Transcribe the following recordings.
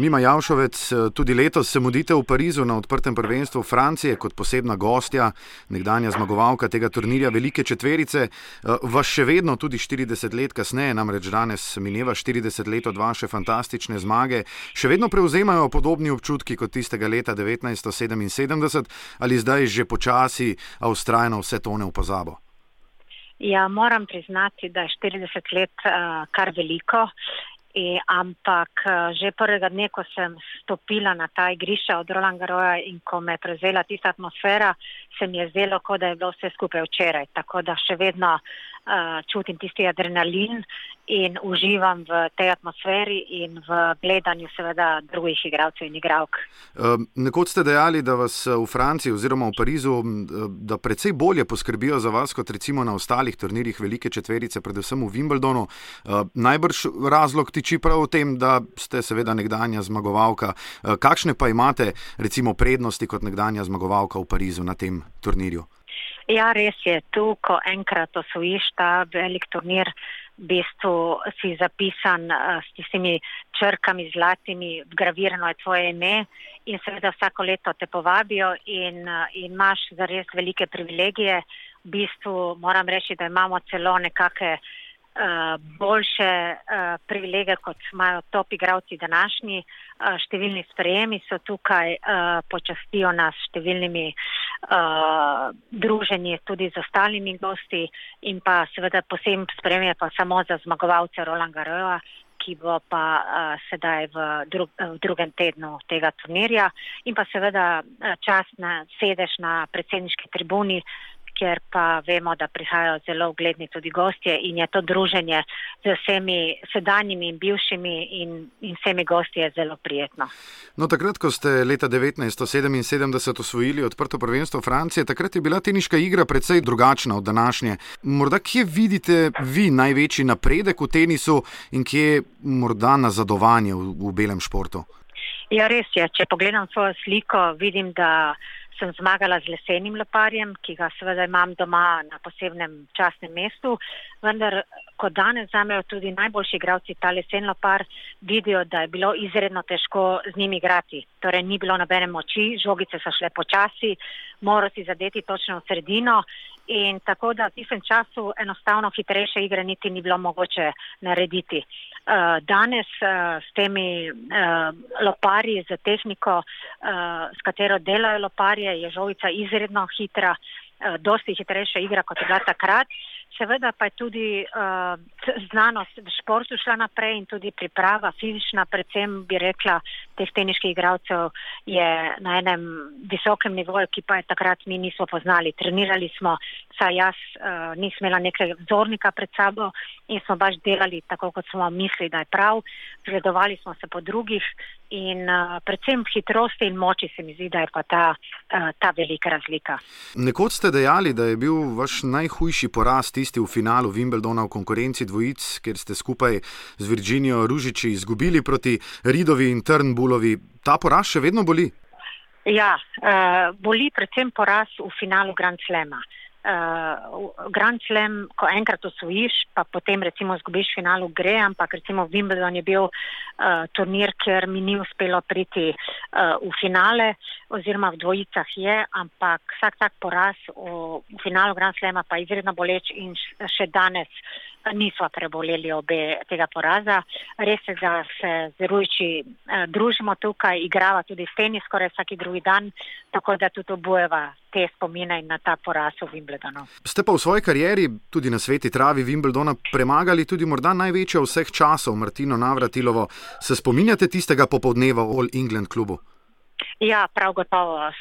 Mima Javšovec, tudi letos se mudite v Parizu na odprtem prvenstvu Francije kot posebna gostja, nekdanja zmagovalka tega turnirja Velike četverice. Vaš še vedno, tudi 40 let kasneje, namreč danes mineva 40 let od vaše fantastične zmage, še vedno prevzemajo podobni občutki kot tistega leta 1977 ali zdaj že počasi, a ustrajno vse tone v pozabo? Ja, moram priznati, da je 40 let uh, kar veliko I, ampak eh, že prvega dne, ko sem stopila na ta igrišča od Roland Garoja in ko me je prevzela tista atmosfera, se mi je zdelo, kot da je bilo vse skupaj včeraj. Tako da še vedno uh, čutim tisti adrenalin in uživam v tej atmosferi in v gledanju seveda drugih igralcev in igralk. Uh, nekoč ste dejali, da vas v Franciji oziroma v Parizu, da precej bolje poskrbijo za vas kot recimo na ostalih turnirjih velike četverice, predvsem v Wimbledonu. Uh, najbrž razlog tiči prav v tem, da ste seveda nekdanja zmagovalka. Uh, kakšne pa imate recimo prednosti kot nekdanja zmagovalka v Parizu na tem turnirju? Ja, res je. Tu, ko enkrat osvojiš ta velik turnir, v bistvu si zapisan uh, s tistimi črkami zlatimi, gravirano je tvoje ime in seveda vsako leto te povabijo in, uh, in imaš zares velike privilegije. V bistvu moram reči, da imamo celo nekake uh, Eh, boljše uh, privilegije, kot imajo top igravci današnji. Uh, številni sprejemi so tukaj, uh, počastijo nas številnimi uh, druženji tudi z ostalimi gosti in pa seveda posebno sprejemi pa samo za zmagovalce Roland Garroja, ki bo pa uh, sedaj v, drug, v drugem tednu tega turnirja. In pa seveda uh, čas na sedež na predsedniški tribuni, kjer pa vemo, da prihajajo zelo ugledni tudi gostje in je to druženje z vsemi sedanjimi in bivšimi in, in vsemi gostje zelo prijetno. No, takrat, ko ste leta 1977 osvojili odprto prvenstvo Francije, takrat je bila teniška igra precej drugačna od današnje. Morda kje vidite vi največji napredek v tenisu in kje morda nazadovanje v, v belem športu? Ja, res je. Če pogledam svojo sliko, vidim, da sem zmagala z lesenim loparjem, ki ga seveda imam doma na posebnem časnem mestu, vendar ko danes zamejo tudi najboljši igravci ta lesen lopar, vidijo, da je bilo izredno težko z njimi igrati. Torej ni bilo nobene moči, žogice so šle počasi, moral si zadeti točno v sredino in tako da v tistem času enostavno hitrejše igre niti ni bilo mogoče narediti. Uh, danes uh, s temi uh, loparji, z tehniko, uh, s katero delajo loparje, je žogica izredno hitra, uh, dosti hitrejša igra, kot je bila takrat. Seveda pa je tudi uh, znanost v športu šla naprej in tudi priprava fizična, predvsem bi rekla, teh teniških igralcev je na enem visokem nivoju, ki pa je takrat mi nismo poznali. Trenirali smo, saj jaz uh, nisem imela nekega vzornika pred sabo in smo baš delali tako, kot smo mislili, da je prav. Zgledovali smo se po drugih in uh, predvsem hitrosti in moči se mi zdi, da je pa ta, uh, ta velika razlika. Nekoč ste dejali, da je bil vaš najhujši poraz tisti v finalu Wimbledona v konkurenci dvojic, kjer ste skupaj z Virginijo Ružiči izgubili proti Ridovi in Trnbulovi. Ta poraz še vedno boli? Ja, uh, boli predvsem poraz v finalu Grand Slema. Uh, Grand Slam, ko enkrat osvojiš, pa potem recimo zgubiš finalu, gre, ampak recimo Wimbledon je bil uh, turnir, ker mi ni uspelo priti uh, v finale, oziroma v dvojicah je, ampak vsak tak poraz v, v finalu Grand Slama pa je izredno boleč in še danes nismo preboleli obe tega poraza. Res je, da se z Rujči eh, družimo tukaj, igrava tudi s tenis skoraj vsaki drugi dan, tako da tudi obujeva te spomine na ta poraz v Wimbledonu. Ste pa v svoji karieri, tudi na sveti travi Wimbledona, premagali tudi morda največjo vseh časov, Martino Navratilovo. Se spominjate tistega popoldneva v All England klubu? Ja, prav gotovo. Eh,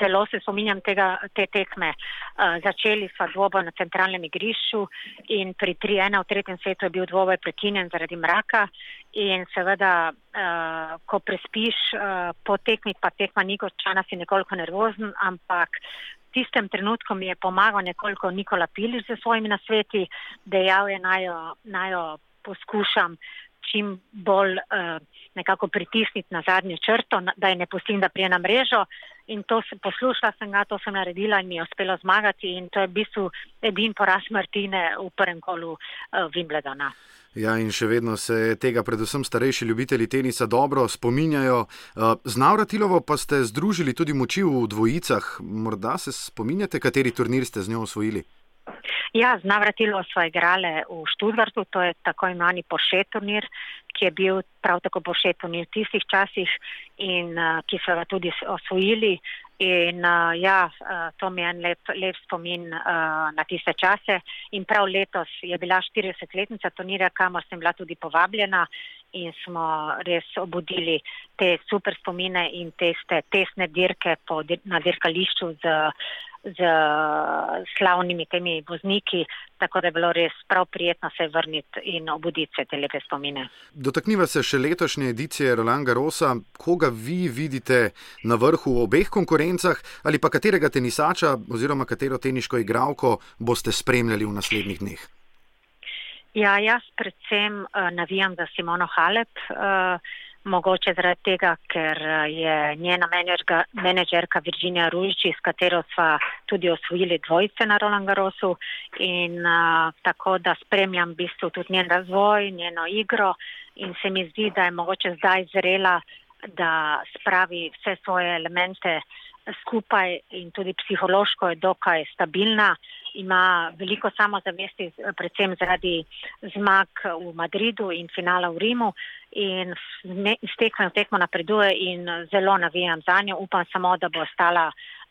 zelo se spominjam tega, te tekme. Eh, začeli smo dvoboj na centralnem igrišču in pri 3-1 v tretjem svetu je bil dvoboj prekinjen zaradi mraka. In seveda, eh, ko prespiš po tekmi, pa tekma ni končana, si nekoliko nervozen, ampak tistem trenutku mi je pomagal nekoliko Nikola Piliš za svojimi nasveti, dejal je naj jo poskušam čim bolj uh, nekako pritisniti na zadnjo črto, da je ne pustim, da prije na mrežo. In to sem poslušala, sem ga, to sem naredila in mi je uspelo zmagati. In to je v bistvu edin poraz Martine v prvem kolu uh, Wimbledona. Ja, in še vedno se tega, predvsem starejši ljubitelji tenisa, dobro spominjajo. Eh, z Navratilovo pa ste združili tudi moči v dvojicah. Morda se spominjate, kateri turnir ste z njo osvojili? Ja, z Navratilo smo igrali v Študvartu, to je tako imenovani pošet turnir, ki je bil prav tako pošet turnir v tistih časih in uh, ki so ga tudi osvojili. In uh, ja, uh, to mi je en lep, lep spomin uh, na tiste čase. In prav letos je bila 40-letnica turnira, kamor sem bila tudi povabljena in smo res obudili te super spomine in te tesne dirke po, na dirkališču z z slavnimi temi vozniki, tako da je bilo res prav prijetno se vrniti in obuditi se te lepe spomine. Dotakniva se še letošnje edicije Roland Garrosa. Koga vi vidite na vrhu v obeh konkurencah ali pa katerega tenisača oziroma katero teniško igralko boste spremljali v naslednjih dneh? Ja, jaz predvsem uh, navijam za Simono Halep. Uh, mogoče zaradi tega, ker eh, je njena menedžerka Virginija Ružiči, s katero sva tudi osvojili dvojice na Roland Garrosu. In uh, tako da spremljam v bistvu tudi njen razvoj, njeno igro. In se mi zdi, da je mogoče zdaj zrela, da spravi vse svoje elemente skupaj in tudi psihološko je dokaj stabilna. Ima veliko samozavesti, predvsem zaradi zmag v Madridu in finala v Rimu in s tekmo v tekmo napreduje in zelo navijam za njo. Upam samo, da bo ostala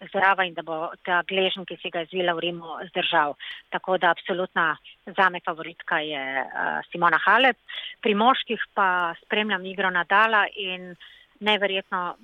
zdrava in da bo ta gležen, ki si ga izvila v Rimu, zdržal. Tako da absolutna zame favoritka je uh, Simona Halep. Pri moških pa spremljam igro Nadala in neverjetno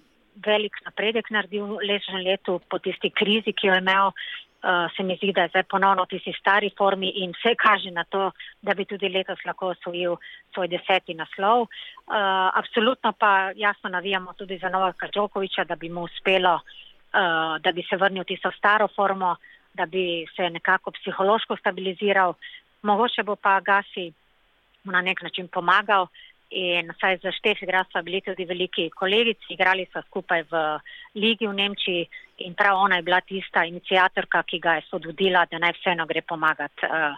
velik napredek naredil v letošnjem letu po tisti krizi, ki jo je imel. Uh, se mi zdi, da je zdaj ponovno v tisti stari formi in vse kaže na to, da bi tudi letos lahko osvojil svoj deseti naslov. Uh, absolutno pa jasno navijamo tudi za Novaka Džokoviča, da bi mu uspelo, uh, da bi se vrnil v tisto staro formo, da bi se nekako psihološko stabiliziral. Mogoče bo pa Gasi mu na nek način pomagal, In saj za štef igra so bili tudi veliki kolegici, igrali so skupaj v ligi v Nemčiji in prav ona je bila tista inicijatorka, ki ga je sodvodila, da naj vseeno gre pomagati uh,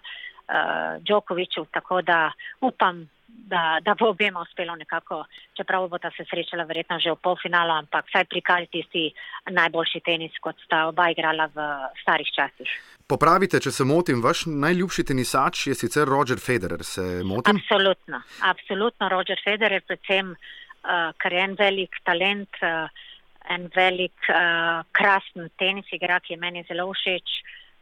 uh, Djokoviču. Tako da upam, da, da bo obema uspelo nekako, čeprav bo ta se srečala verjetno že v polfinalu, ampak saj prikazati tisti najboljši tenis, kot sta oba igrala v starih časih. Popravite, če se motim, vaš najljubši tenisač je sicer Roger Federer. Se motim? Absolutno, absolutno Roger Federer, predvsem, uh, ker je en velik talent, uh, en velik, uh, krasen tenis igra, ki je meni zelo všeč.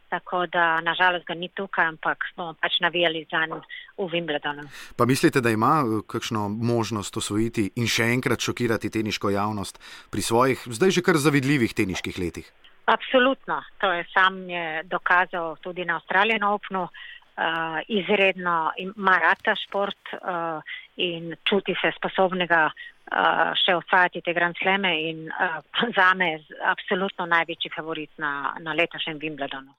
Tako da nažalost ga ni tukaj, ampak smo pač navijali za njim v Wimbledonu. Pa mislite, da ima kakšno možnost osvojiti in še enkrat šokirati teniško javnost pri svojih, zdaj že kar zavidljivih teniških letih? Absolutno, to je sam je dokazal tudi na Avstralijan Opnu, uh, izredno ima rata šport uh, in čuti se sposobnega uh, še osvajati te Grand Sleme in uh, za me je absolutno največji favorit na, na letošnjem Wimbledonu.